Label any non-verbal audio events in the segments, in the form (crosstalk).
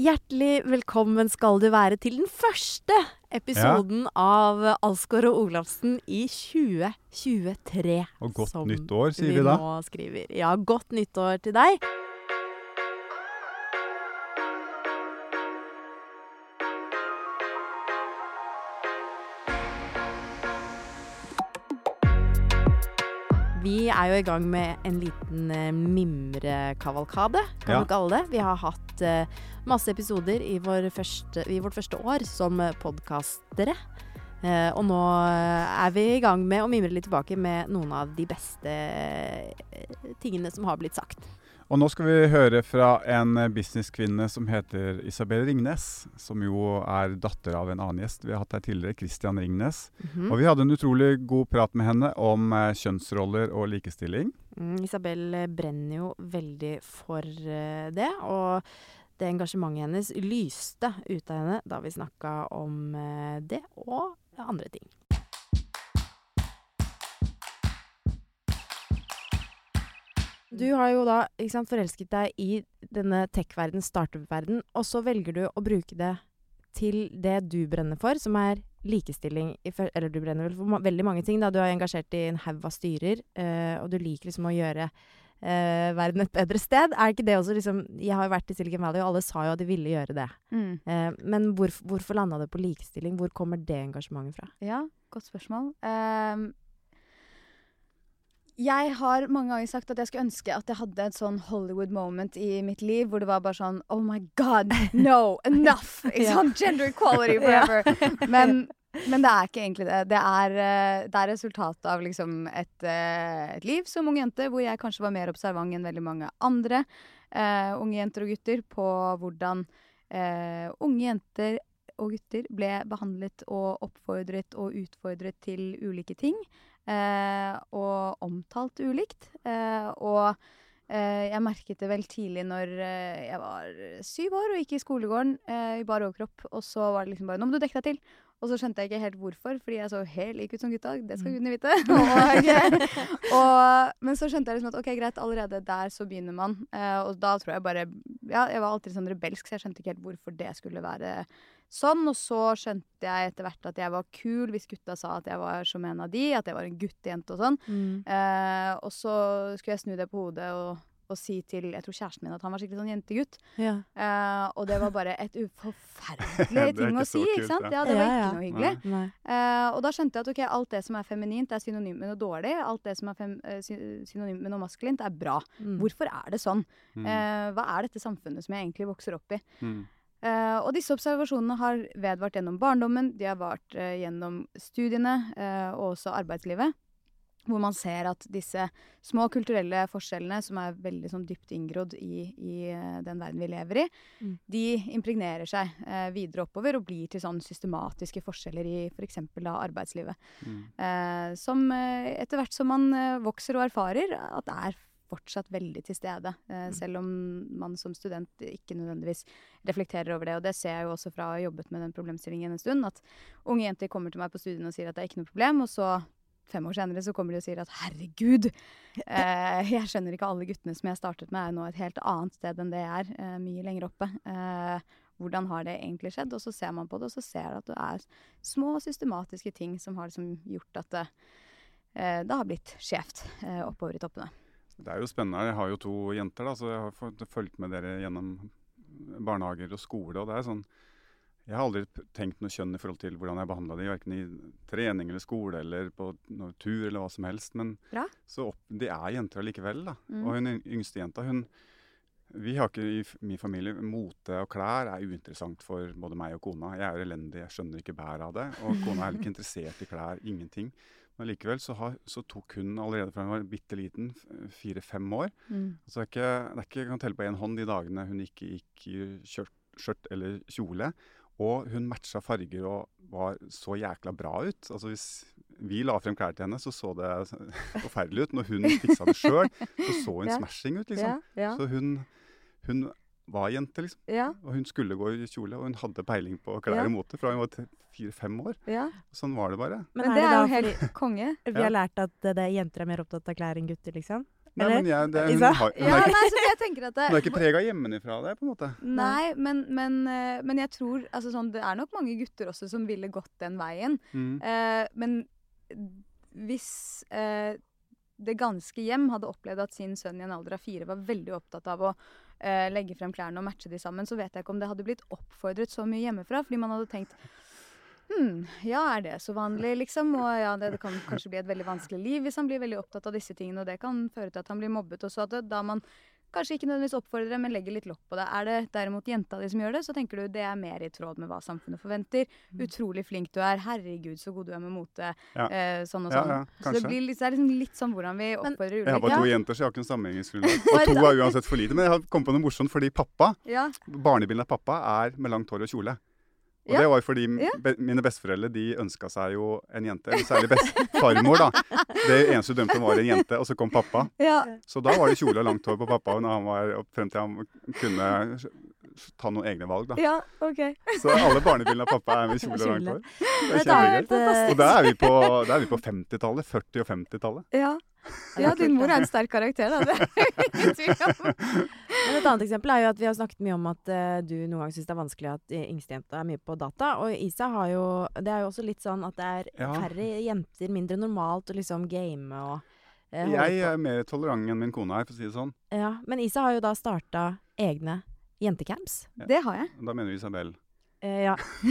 Hjertelig velkommen skal du være til den første episoden av Alsgaard og Olafsen i 2023. Og godt nytt år, sier vi da. nå skriver. Ja, godt nytt år til deg. Er jo i gang med en liten eh, mimrekavalkade, kan Ja. du kalle det. Vi har hatt uh, masse episoder i, vår første, i vårt første år som podkastere. Uh, og nå eh, er vi i gang med å mimre litt tilbake med noen av de beste uh, tingene som har blitt sagt. Og nå skal vi høre fra en businesskvinne som heter Isabel Ringnes. Som jo er datter av en annen gjest vi har hatt her tidligere, Christian Ringnes. Mhm. Og vi hadde en utrolig god prat med henne om eh, kjønnsroller og likestilling. Mm, Isabel eh, brenner jo veldig for eh, det, og det engasjementet hennes lyste ut av henne da vi snakka om eh, det og andre ting. Du har jo da sant, forelsket deg i denne tech-verden, startup-verden, og så velger du å bruke det til det du brenner for, som er likestilling. Eller du brenner vel for veldig mange ting. da. Du er engasjert i en haug av styrer, eh, og du liker liksom å gjøre eh, verden et bedre sted. Er ikke det også liksom Jeg har jo vært i Silicon Valley, og alle sa jo at de ville gjøre det. Mm. Uh, men hvor, hvorfor landa det på likestilling? Hvor kommer det engasjementet fra? Ja, godt spørsmål. Ehm, jeg har mange ganger sagt at jeg skulle ønske at jeg hadde et sånn Hollywood moment i mitt liv, hvor det var bare sånn Oh my God, no, (laughs) enough! Ja. Gender equality forever. (laughs) Men, men det er ikke egentlig det. Det er, eh, det er resultatet av liksom et, eh, et liv som ung jente, hvor jeg kanskje var mer observant enn veldig mange andre uh, unge jenter og gutter på hvordan uh, unge jenter og gutter ble behandlet og oppfordret og utfordret til ulike ting. Eh, og omtalt ulikt. Eh, og eh, jeg merket det vel tidlig når jeg var syv år og gikk i skolegården eh, i bar overkropp. Og så var det liksom bare 'Nå må du dekke deg til'. Og så skjønte jeg ikke helt hvorfor, fordi jeg så helt lik ut som gutta. Det skal gudene vite. og, (laughs) og, men så skjønte jeg liksom at ok, greit, allerede der så begynner man. Eh, og da tror jeg bare Ja, jeg var alltid sånn rebelsk, så jeg skjønte ikke helt hvorfor det skulle være sånn. Og så skjønte jeg etter hvert at jeg var kul hvis gutta sa at jeg var som en av de, at jeg var en guttejente og sånn. Eh, og så skulle jeg snu det på hodet og, og si til jeg tror kjæresten min at han var skikkelig sånn jentegutt. Ja. Uh, og det var bare et (laughs) forferdelig er ting å si, kult, ikke sant? ja. Det var Ja, ikke noe hyggelig. Nei. Uh, og da skjønte jeg at ok, alt det som er feminint, er synonymt med noe dårlig. Alt det som er eh, synonymt med noe maskulint, er bra. Mm. Hvorfor er det sånn? Mm. Eh, hva er dette samfunnet som jeg egentlig vokser opp i? Mm. Uh, og disse observasjonene har vedvart gjennom barndommen, de har vart uh, gjennom studiene uh, og også arbeidslivet. Hvor man ser at disse små kulturelle forskjellene, som er veldig sånn dypt inngrodd i, i eh, den verden vi lever i, Mm. de impregnerer seg eh, videre oppover og blir til sånn systematiske forskjeller i f.eks. da arbeidslivet. Mm. Eh, som eh, etter hvert som man eh, vokser og erfarer, at det er fortsatt veldig til stede. Eh, selv om man som student ikke nødvendigvis reflekterer over det. Og det ser jeg jo også fra å ha jobbet med den problemstillingen en stund, at unge jenter kommer til meg på studiene og sier at det er ikke noe problem, og så fem år senere så kommer de og sier at herregud, eh, jeg skjønner ikke alle guttene som jeg startet med er nå et helt annet sted enn det jeg er, eh, mye lenger oppe. Eh, hvordan har det egentlig skjedd? Og så ser man på det, og så ser at det er små systematiske ting som har liksom gjort at det, eh, det har blitt skjevt eh, oppover i toppene. Det er jo spennende. Jeg har jo to jenter, da, så jeg har fulgt med dere gjennom barnehager og skole. og det er sånn, Jeg har aldri tenkt noe kjønn i forhold til hvordan jeg behandla det, verken i trening eller skole eller på tur eller hva som helst. Men Bra. så opp, de er jenter allikevel. da. Mm. Og hun yngste jenta, hun Vi har ikke i min familie Mote og klær er uinteressant for både meg og kona. Jeg er elendig, jeg skjønner ikke bæret av det. Og (laughs) kona er heller ikke interessert i klær. Ingenting. Men likevel så, har, så tok hun allerede fra hun var bitte liten, fire-fem år Mm. Så det er ikke, det er ikke jeg kan telle på én hånd de dagene hun ikke gikk i skjørt, skjørt eller kjole. Og hun matcha farger og var så jækla bra ut. Altså Hvis vi la frem klær til henne, så så det (laughs) forferdelig ut. Når hun fiksa det sjøl, så så hun Ja. smashing ut, liksom. Ja, ja, Så hun, hun var jente, liksom. ja, Og hun skulle gå i kjole, og hun hadde peiling på klær Ja. og mote fra hun var fire-fem år. ja. Sånn var det bare. Men, Men er det er jo helt konge. vi har lært at det, det, jenter er mer opptatt av klær enn gutter, liksom? Nei, men jeg, det, hun, har, hun, Ja, er ikke, nei, jeg tenker at det, hun er ikke prega hjemmefra det, på en måte. Nei, men, men, eh, men jeg tror altså sånn, Det er nok mange gutter også som ville gått den veien. Mm. Eh, men hvis eh, det ganske hjem hadde opplevd at sin sønn i en alder av fire var veldig opptatt av å eh, legge frem klærne og matche de sammen, så vet jeg ikke om det hadde blitt oppfordret så mye hjemmefra. Fordi man hadde tenkt Hm, ja, er det så vanlig, liksom? Og ja, det, det kan kanskje bli et veldig vanskelig liv hvis han blir veldig opptatt av disse tingene, og det kan føre til at han blir mobbet. Og så at det, da man kanskje ikke nødvendigvis oppfordrer, men legger litt lokk på det. Er det derimot jenta di som gjør det, så tenker du det er mer i tråd med hva samfunnet forventer. Utrolig flink du er. Herregud, så god du er med mote. Ja. Eh, sånn og sånn. ja, så det, blir litt, det er liksom litt sånn hvordan vi oppfordrer ulike Jeg har bare to jenter, så jeg har ikke noe sammenhengingsgrunnlag. (laughs) Og to er uansett for lite. Men jeg har kommet på noe morsomt, fordi pappa, Ja. barnebildet av pappa er med langt hår og kjole. Og Ja. det var fordi Ja. be, mine besteforeldre de ønska seg jo en jente. Eller særlig best, farmor, da. Det eneste hun drømte om, var en jente. Og så kom pappa. ja. Så da var det kjole og langt hår på pappa når han var frem til han kunne ta noen egne valg, da. ja, OK. Så alle barnebildene av pappa er med kjole og langt hår. Det er kjempegøy. Og da er vi på, på 50-tallet. 40- og 50-tallet. Ja. Ja, din mor er en sterk karakter, da. Det er (laughs) ingen tvil om. Men et annet eksempel er jo at vi har snakket mye om at uh, du noen ganger syns det er vanskelig at uh, yngstejenta er mye på data. Og Isa har jo Det er jo også litt sånn at det er Ja. færre jenter, mindre normalt å liksom game og uh, Jeg er mer tolerant enn min kone er, for å si det sånn. Ja, Men Isa har jo da starta egne jentecamps. Det har jeg. Da mener vi Isabel. Eh, ja. (laughs)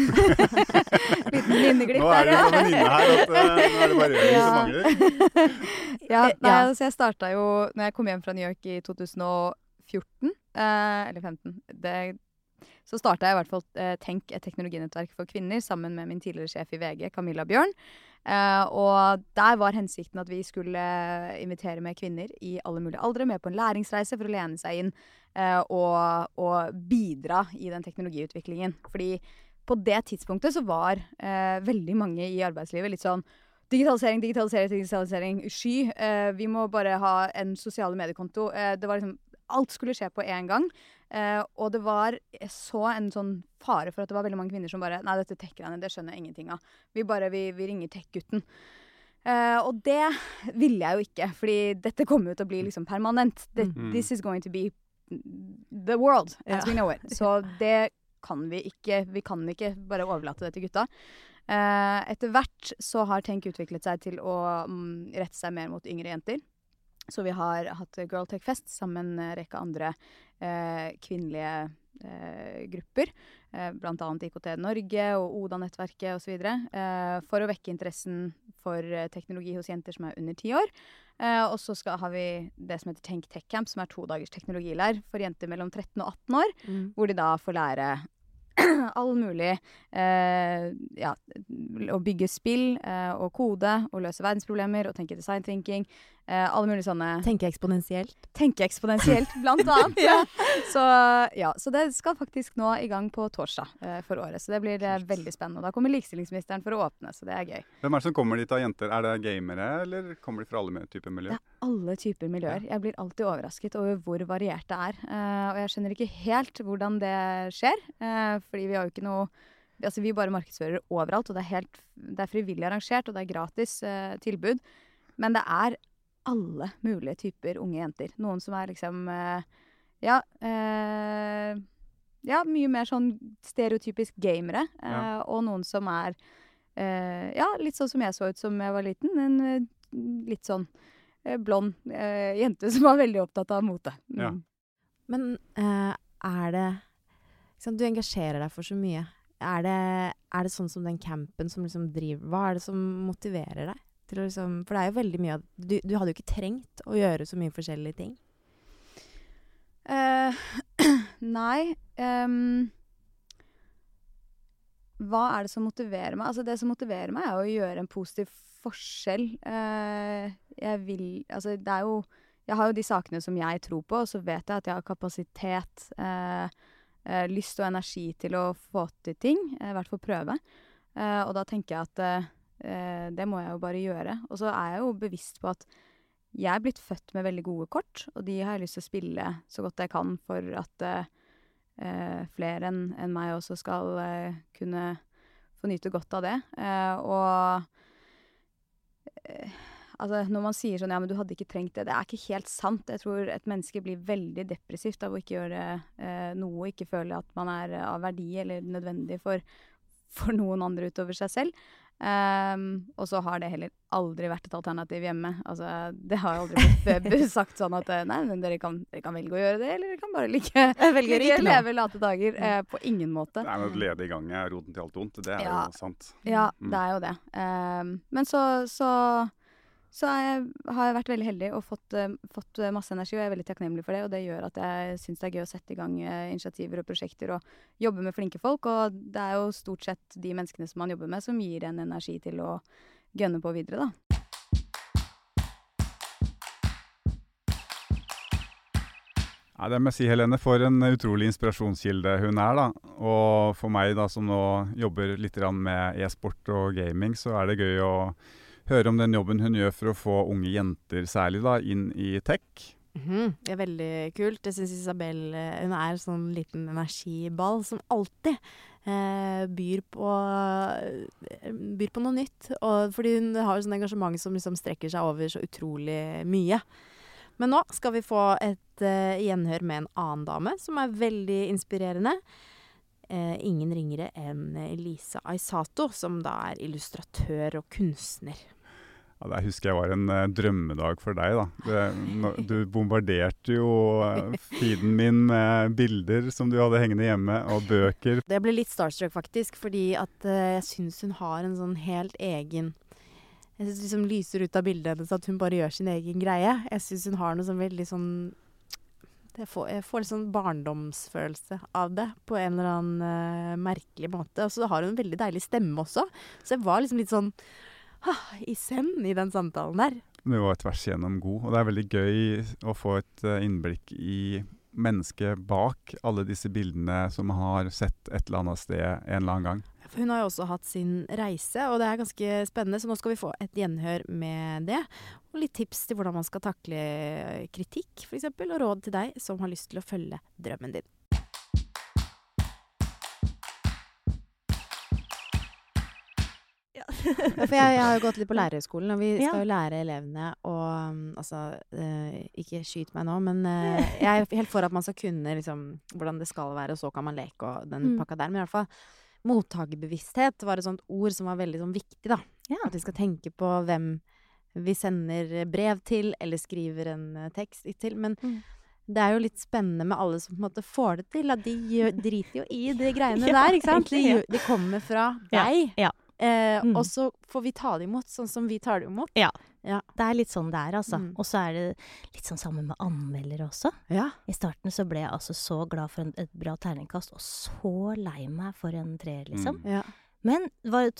Liten venninneglipp Nå er det jo en venninne her at uh, nå er det bare som Ja. mangler. (laughs) Ja, Eh, nei, ja. altså jeg starta jo når jeg kom hjem fra New York i 2014, eh, eller 15. Det, så starta jeg i hvert fall eh, Tenk, et teknologinettverk for kvinner, sammen med min tidligere sjef i VG, Camilla Bjørn. Eh, og der var hensikten at vi skulle invitere med kvinner i alle mulige aldre med på en læringsreise for å lene seg inn og, og bidra i den teknologiutviklingen. Fordi på det tidspunktet så var eh, veldig mange i arbeidslivet litt sånn Digitalisering, digitalisering, digitalisering. Sky. Eh, vi må bare ha en sosiale mediekonto. Eh, det var liksom Alt skulle skje på én gang. Eh, og det var så en sånn fare for at det var veldig mange kvinner som bare Nei, dette tech-greiene, det skjønner jeg ingenting av. Vi bare Vi, vi ringer tech-gutten. Eh, og det ville jeg jo ikke, fordi dette kommer jo til å bli liksom permanent. Mm. This is going to be the world as we know it. Så (laughs) det kan vi ikke. Vi kan ikke bare overlate det til gutta. Eh, etter hvert så har Tenk utviklet seg til å mm, rette seg mer mot yngre jenter. Så vi har hatt Girl Tech Fest sammen med en rekke andre eh, kvinnelige eh, grupper. Eh, annet IKT Norge og Oda-nettverket osv. Eh, for å vekke interessen for eh, teknologi hos jenter som er under ti år. Eh, og så har vi det som heter Tenk Tech Camp, som er to dagers teknologileir for jenter mellom 13 og 18 år Mm. hvor de da får lære (clears throat) all mulig eh, ja, å bygge spill eh, og kode og løse verdensproblemer og tenke design thinking. Eh, alle mulige sånne Tenke eksponentielt. Tenke eksponentielt, blant (laughs) annet. ja. Så, ja, så det skal faktisk nå i gang på torsdag eh, for året. Så det blir eh, veldig spennende. Og da kommer likestillingsministeren for å åpne, så det er gøy. Hvem er det som kommer dit av jenter? Er det gamere, eller kommer de fra alle typer miljøer? Det er alle typer miljøer. Jeg blir alltid overrasket over hvor variert det er. Eh, og jeg skjønner ikke helt hvordan det skjer, eh, fordi vi har jo ikke noe Altså, vi bare markedsfører overalt, og det er, helt, det er frivillig arrangert, og det er gratis eh, tilbud. Men det er alle mulige typer unge jenter. Noen som er liksom eh, Ja. Eh, ja, mye mer sånn stereotypisk gamere. Eh, Ja. Og noen som er eh, Ja, litt sånn som jeg så ut som jeg var liten. En litt sånn eh, blond eh, jente som var veldig opptatt av mote. Mm. Ja. Men eh, er det liksom, Du engasjerer deg for så mye. Er det, er det sånn som den campen som liksom driver Hva er det som motiverer deg? Til å liksom, for det er jo veldig mye av du, du hadde jo ikke trengt å gjøre så mye forskjellige ting. Uh, (clears throat) nei Um, hva er det som motiverer meg? Altså, det som motiverer meg, er å gjøre en positiv forskjell. Uh, jeg vil Altså, det er jo Jeg har jo de sakene som jeg tror på, og så vet jeg at jeg har kapasitet, uh, lyst og energi til å få til ting. I hvert fall prøve. Og da tenker jeg at det må jeg jo bare gjøre. Og så er jeg jo bevisst på at jeg er blitt født med veldig gode kort, og de har jeg lyst til å spille så godt jeg kan for at eh, flere enn en meg også skal eh, kunne få nyte godt av det. Eh, og altså, når man sier sånn ja, men du hadde ikke trengt det, det er ikke helt sant. Jeg tror et menneske blir veldig depressivt av å ikke gjøre noe, ikke føle at man er av verdi eller nødvendig for, for noen andre utover seg selv. Um, og så har det heller aldri vært et alternativ hjemme. Altså, det har aldri blitt (laughs) sagt sånn at nei, men dere kan, dere kan, velge å gjøre det, eller dere kan bare like, (laughs) å leve late dager. Uh, på ingen måte. Det er Lede i gang er roten til alt ondt. Det er ja. jo sant. Ja, mm. det er jo det. Um, men så, så så jeg, har jeg vært veldig heldig og fått, uh, fått, masse energi, og jeg er veldig takknemlig for det. Og det gjør at jeg syns det er gøy å sette i gang uh, initiativer og prosjekter og jobbe med flinke folk. Og det er jo stort sett de menneskene som man jobber med, som gir en energi til å gønne på videre, da. Ja, det må jeg si, Helene. For en utrolig inspirasjonskilde hun er. da. Og for meg da, som nå jobber litt med e-sport og gaming, så er det gøy å høre om den jobben hun gjør for å få unge jenter særlig da, inn i tech. Mm -hmm. Det er veldig kult. Jeg syns Isabel eh, hun er en sånn liten energiball som alltid eh, byr, på, eh, byr på noe nytt. Og fordi hun har jo sånn engasjement som liksom strekker seg over så utrolig mye. Men nå skal vi få et eh, gjenhør med en annen dame som er veldig inspirerende. Eh, ingen ringere enn Lisa Aisato, som da er illustratør og kunstner. Ja, Det husker jeg var en uh, drømmedag for deg. da. Det, no, du bombarderte jo uh, feeden min med bilder som du hadde hengende hjemme, og bøker. Det ble litt starstruck, faktisk, fordi at uh, jeg syns hun har en sånn helt egen Jeg syns liksom lyser ut av bildet hennes at hun bare gjør sin egen greie. Jeg syns hun har noe sånn veldig sånn jeg får, jeg får litt sånn barndomsfølelse av det på en eller annen merkelig måte. Og så har hun en veldig deilig stemme også, så jeg var liksom litt sånn i zen i den samtalen der. Du var tvers igjennom god, og det er veldig gøy å få et uh, innblikk i mennesket bak alle disse bildene som har sett et eller annet sted en eller annen gang. For hun har jo også hatt sin reise, og det er ganske spennende. Så nå skal vi få et gjenhør med det. Og litt tips til hvordan man skal takle kritikk, f.eks. Og råd til deg som har lyst til å følge drømmen din. For jeg, jeg, har jo gått litt på lærerhøgskolen, og vi skal jo lære elevene å um, Altså, uh, ikke skyt meg nå, men uh, jeg er helt for at man skal kunne liksom, hvordan det skal være, og så kan man leke og den mm. pakka der. Men i hvert fall mottakerbevissthet var et sånt ord som var veldig sånn viktig, da. Ja. At vi skal tenke på hvem vi sender brev til, eller skriver en uh, tekst til. Men mm. det er jo litt spennende med alle som på en måte får det til. At de driter jo i de greiene (laughs) ja, der, ikke sant? De, de kommer fra deg. Ja. Ja. Eh, mm. Og så får vi ta det imot sånn som vi tar det imot. Ja. ja. Det er litt sånn det er, altså. Mm. Og så er det litt sånn sammen med anmeldere også. Ja. I starten så ble jeg altså så glad for en, et bra terningkast, og så lei meg for en treer, liksom. Mm. Ja. Men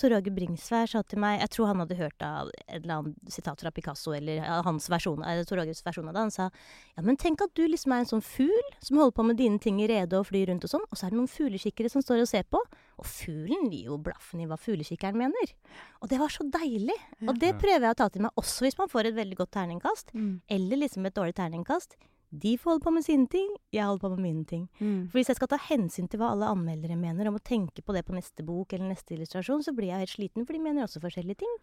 Tor Åge Bringsvær sa til meg Jeg tror han hadde hørt av et eller annet sitat fra Picasso eller hans versjon, eller Tor Åges versjon av det. Han sa ja, men tenk at du liksom er en sånn fugl som holder på med dine ting i rede og flyr rundt og sånn, og så er det noen fuglekikkere som står og ser på. Og fuglen gir jo blaffen i hva fuglekikkeren mener. Og det var så deilig. Og det prøver jeg å ta til meg også hvis man får et veldig godt terningkast, mm. eller liksom et dårlig terningkast. De får holde på med sine ting, jeg holder på med mine ting. Mm. For hvis jeg skal ta hensyn til hva alle anmeldere mener, om å tenke på det på neste bok eller neste illustrasjon, så blir jeg helt sliten, for de mener også forskjellige ting.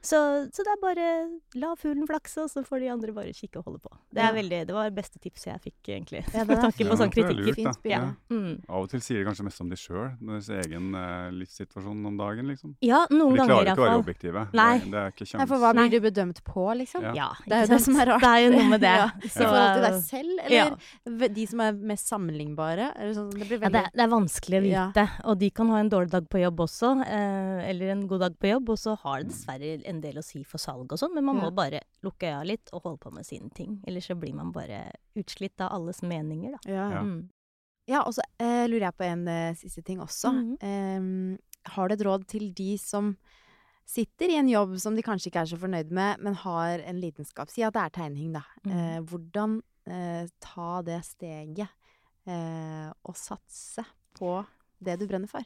Så, så, det er bare la fuglen flakse, og så får de andre bare kikke og holde på. Det, er veldig, det var det beste tipset jeg fikk, egentlig. Ja, med tanke på sånn kritikk. Lurt, ja. Mm. Av og til sier de kanskje mest om de sjøl, deres egen eh, livssituasjon om dagen, liksom. Ja, noen ganger iallfall. De klarer ikke å være objektive. Nei. Det, det er ikke kjangs. Nei, for hva blir du bedømt på, liksom? Ja, det er jo det som er rart. Det er jo noe med det. (laughs) ja. Så, I forhold til deg selv, eller de som er mest sammenlignbare? Sånn, det, veldig... det, det, er vanskelig å vite. Og de kan ha en dårlig dag på jobb også, eh, eller en god dag på jobb, og så har det dessverre en del å si for salg og sånn, men man ja. må bare lukke øya litt og holde på med sine ting. Ellers så blir man bare utslitt av alles meninger, da. Ja, ja. Mm. ja og så eh, lurer jeg på en eh, siste ting også. Mm -hmm. eh, har du et råd til de som sitter i en jobb som de kanskje ikke er så fornøyd med, men har en lidenskap? Si at det er tegning, da. Mm. Eh, hvordan eh, ta det steget eh, og satse på det du brenner for?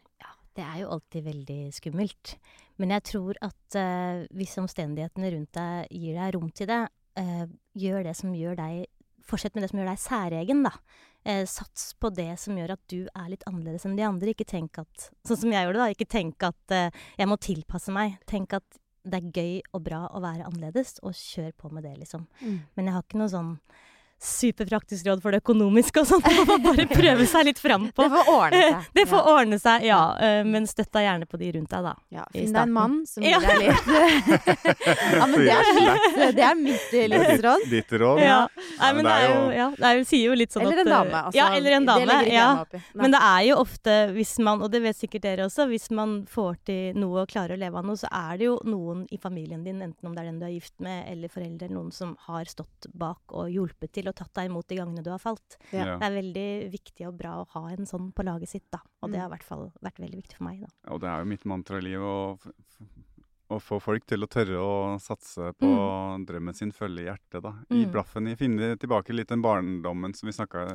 Det er jo alltid veldig skummelt. Men jeg tror at eh, hvis omstendighetene rundt deg gir deg rom til det, eh, gjør det som gjør deg Fortsett med det som gjør deg særegen, da. Eh, sats på det som gjør at du er litt annerledes enn de andre. Ikke tenk at Sånn som jeg gjorde, da. Ikke tenk at jeg må tilpasse meg. Tenk at det er gøy og bra å være annerledes, og kjør på med det, liksom. Mm. Men jeg har ikke noe sånn superpraktisk råd for det økonomiske og sånn. (laughs) Man får bare prøve seg litt fram på. Det får ordne seg. (laughs) det får ja. ordne seg, ja. Eh, men støtt deg gjerne på de rundt deg, da. Ja, Finn deg en mann som gir deg litt (laughs) Ja, men det er mitt, det er mitt livsråd. Ditt råd? Ja. Nei, men det er jo Ja, det sier jo litt sånn at Eller en dame. Altså, ja, eller en dame. Ja. Men det er jo ofte, hvis man, og det vet sikkert dere også, hvis man får til noe og klarer å leve av noe, så er det jo noen i familien din, enten om det er den du er gift med, eller foreldre, noen som har stått bak og hjulpet til og tatt deg imot de gangene du har falt. Ja. Det er veldig viktig og bra å ha en sånn på laget sitt, da. Og mm. det har i hvert fall vært veldig viktig for meg, da. Og det er jo mitt mantra i livet å å få folk til å tørre å satse på mm. drømmen sin, følge hjertet. da. I mm. blaffen, i, Finne tilbake litt den barndommen som vi snakka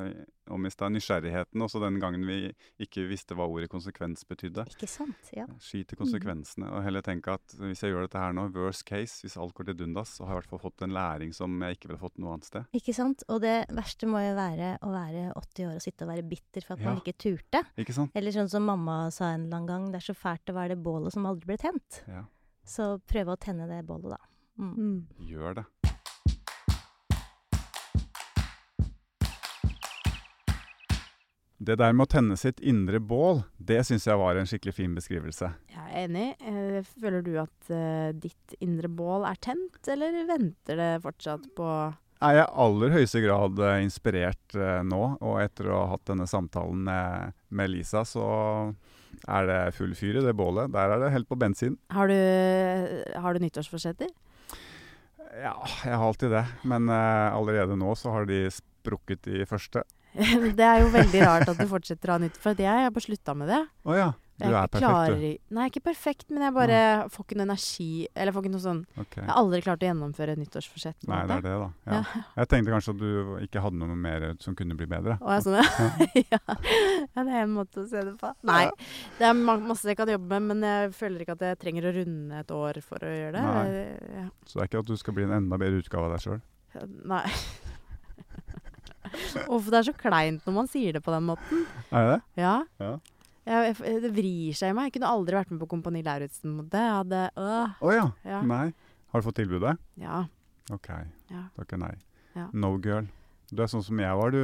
om i stad. Nysgjerrigheten. Også den gangen vi ikke visste hva ordet konsekvens betydde. Ikke sant, ja. Sky til konsekvensene. Mm. Og heller tenke at hvis jeg gjør dette her nå, worst case, hvis alt går til dundas, så har jeg i hvert fall fått en læring som jeg ikke ville fått noe annet sted. Ikke sant. Og det verste må jo være å være 80 år og sitte og være bitter for at ja. man ikke turte. Ikke sant? Eller sånn som mamma sa en eller annen gang, det er så fælt å være det bålet som aldri ble tent. Ja. Så prøve å tenne det bålet, da. Mm. Mm. Gjør det. Det der med å tenne sitt indre bål, det syns jeg var en skikkelig fin beskrivelse. Jeg er enig. Eh, føler du at uh, ditt indre bål er tent, eller venter det fortsatt på Jeg er i aller høyeste grad uh, inspirert uh, nå, og etter å ha hatt denne samtalen med, med Lisa, så er det full fyr i det bålet. Der er det helt på bensin. Har du, har du nyttårsforsetter? Ja, jeg har alltid det. Men uh, allerede nå så har de sprukket i første. (laughs) det er jo veldig rart at du fortsetter å ha nytt, for jeg har bare slutta med det. Oh, ja. Du er perfekt, du. Nei, ikke perfekt, men jeg bare ja. får ikke noe energi Eller får ikke noe sånn okay. Jeg har aldri klart å gjennomføre et nyttårsforsett. Nei, det er det, da. Ja. Ja. Jeg tenkte kanskje at du ikke hadde noe mer som kunne bli bedre. Å, jeg sånn, (laughs) ja. ja. det er en måte å se det på. Nei. Det er masse jeg kan jobbe med, men jeg føler ikke at jeg trenger å runde et år for å gjøre det. Nei. Så det er ikke at du skal bli en enda bedre utgave av deg sjøl? Nei. (laughs) Uff, det er så kleint når man sier det på den måten. Er det det? Ja. ja. Jeg, jeg, det vrir seg i meg. Jeg kunne aldri vært med på Kompani Lauritzen. Det hadde oh, ja. ja. Nei. Har du fått tilbudet? Ja. OK. Ja. Takker nei. Ja. No girl. Du er sånn som jeg var du,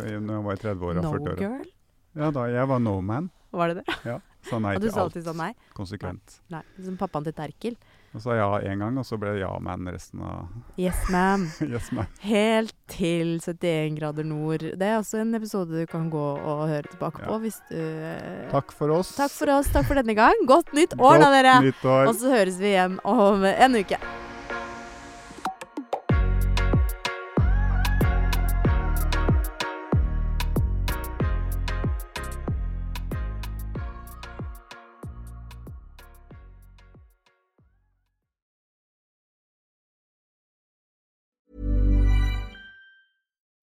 når jeg var i 30-åra. No girl? Ja, da jeg var no man. Var det det? Ja. Sa nei til (laughs) alt. Og du sa alltid sånn nei? Konsekvent. Nei. Som pappaen til Terkel. Og sa ja én gang, og så ble det ja-man resten av Yes, ma'am. (laughs) yes, ma Helt til 71 grader nord. Det er også en episode du kan gå og høre tilbake ja. på hvis du Takk for oss. Takk for oss. Takk for denne gang. Godt nytt år, Godt da, dere. Nytt år. Og så høres vi igjen om en uke.